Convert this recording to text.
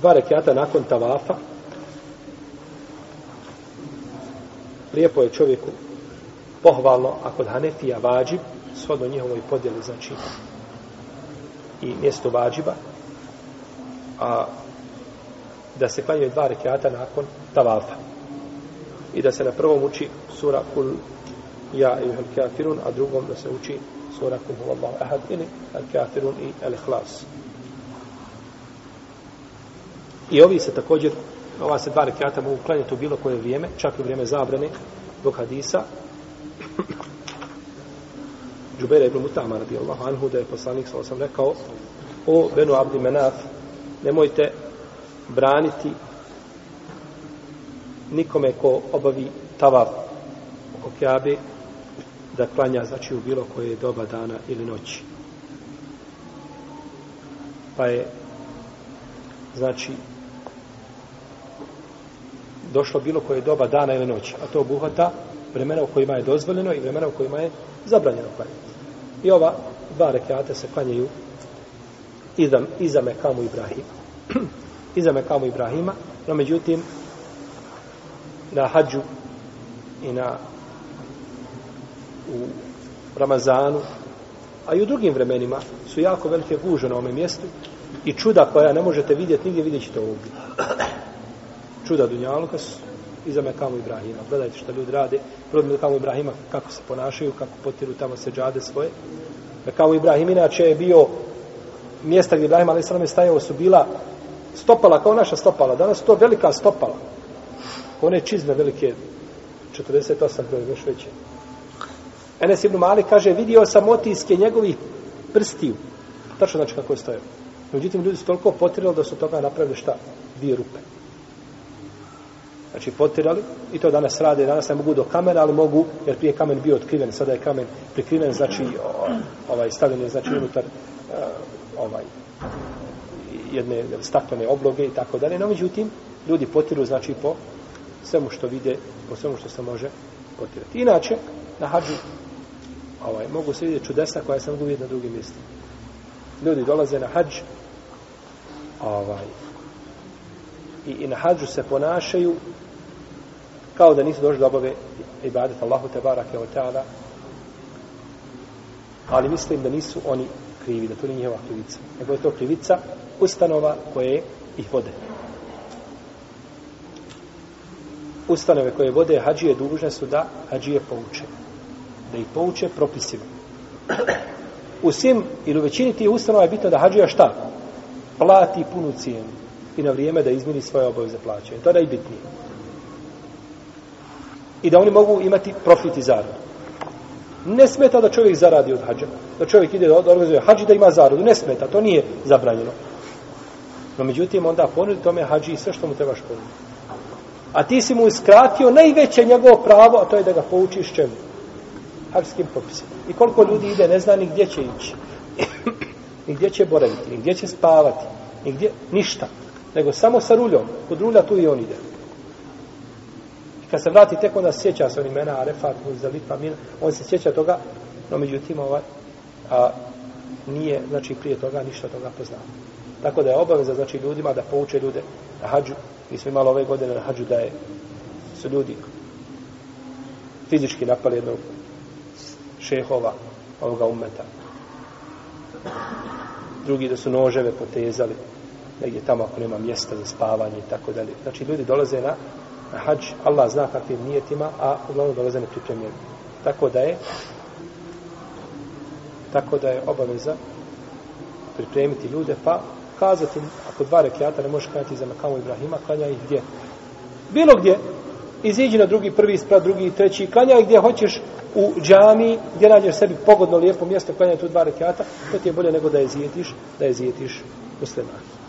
dva rekiata nakon tavafa, lijepo je čovjeku pohvalno, a kod Hanefija vađib, shodno njihovoj podjeli, znači, i mjesto vađiba, a da se klanjaju dva rekiata nakon tavafa. I da se na prvom uči sura kul ja i al kafirun, a drugom da se uči sura kul huvallahu ahad ili al kafirun i al ihlas. I ovi se također, ova se dva rekiata mogu klanjati u bilo koje vrijeme, čak u vrijeme zabrane, dok hadisa, Džubera ibn Mutama radijallahu anhu da je poslanik sa sam rekao o Benu Abdi Menaf nemojte braniti nikome ko obavi tavav oko Kjabe da klanja znači u bilo koje doba dana ili noći. Pa je znači došlo bilo koje doba dana ili noći a to obuhvata vremena u kojima je dozvoljeno i vremena u kojima je zabranjeno klanjati. I ova dva rekiata se klanjaju iza, iza Mekamu Ibrahima. iza Mekamu Ibrahima, no međutim na hađu i na u Ramazanu, a i u drugim vremenima su jako velike guže na ovome mjestu i čuda koja ne možete vidjeti, nigdje vidjet ćete ovdje. Čuda Dunjaluka su iza Mekamu Ibrahima. Gledajte što ljudi rade. Prvo Mekamu Ibrahima, kako se ponašaju, kako potiru tamo se džade svoje. Mekamu Ibrahim inače je bio mjesta gdje Ibrahim a.s. je stajao su bila stopala kao naša stopala. Danas su to velika stopala. One čizme velike 48 koje još veće. Enes ibn Mali kaže vidio sam otiske njegovih prstiju. Tačno znači kako je stojao. Međutim, ljudi su toliko potirali da su toga napravili šta? Dvije rupe znači potirali i to danas rade, danas ne mogu do kamena, ali mogu, jer prije kamen bio otkriven, sada je kamen prikriven, znači ovaj stavljen je znači unutar e, ovaj jedne staklene obloge i tako dalje, no međutim, ljudi potiru znači po svemu što vide, po svemu što se može potirati. Inače, na hađu ovaj, mogu se vidjeti čudesa koja se mogu vidjeti na drugim mjestima. Ljudi dolaze na hađ ovaj, i, i na hađu se ponašaju kao da nisu došli da obave ibadet Allahu te barake o ta'ala. Ali mislim da nisu oni krivi, da to nije njihova krivica nego je to krivica ustanova koje ih vode. Ustanove koje vode hađije dužne su da hađije pouče da ih pouče propisima. U svim ili u većini tih ustanova je bitno da hađija šta? Plati punu cijenu i na vrijeme da izmiri svoje obaveze plaćanja. To je najbitnije i da oni mogu imati profit i zaradu. Ne smeta da čovjek zaradi od hađa. Da čovjek ide da organizuje hađi da ima zaradu. Ne smeta, to nije zabranjeno. No međutim, onda ponudi tome hađi i sve što mu trebaš ponuditi. A ti si mu iskratio najveće njegovo pravo, a to je da ga poučiš čemu? Hađskim propisima. I koliko ljudi ide, ne zna ni gdje će ići. ni gdje će boraviti, ni gdje će spavati. Ni gdje, ništa. Nego samo sa ruljom. Kod rulja tu i on ide. Kad se vrati tek onda sjeća se on imena Arefat, Muzalifa, Min, on se sjeća toga, no međutim ovaj, a, nije, znači prije toga ništa toga poznao. Tako da je obaveza, znači ljudima da pouče ljude na hađu. Mi smo imali ove godine na hađu da je, su ljudi fizički napali jednog šehova ovoga umeta. Drugi da su noževe potezali negdje tamo ako nema mjesta za spavanje i tako dalje. Znači ljudi dolaze na na hađ, Allah zna kakvim nijetima, a uglavnom dolaze nepripremljeni. Tako da je tako da je obaveza pripremiti ljude, pa kazati, ako dva rekiata ne možeš klanjati za Makamu Ibrahima, klanja ih gdje? Bilo gdje. Iziđi na drugi, prvi sprat, drugi, treći, klanja gdje hoćeš u džami, gdje nađeš sebi pogodno lijepo mjesto, klanja tu dva rekiata, to ti je bolje nego da je zijetiš, da je zijetiš muslimani.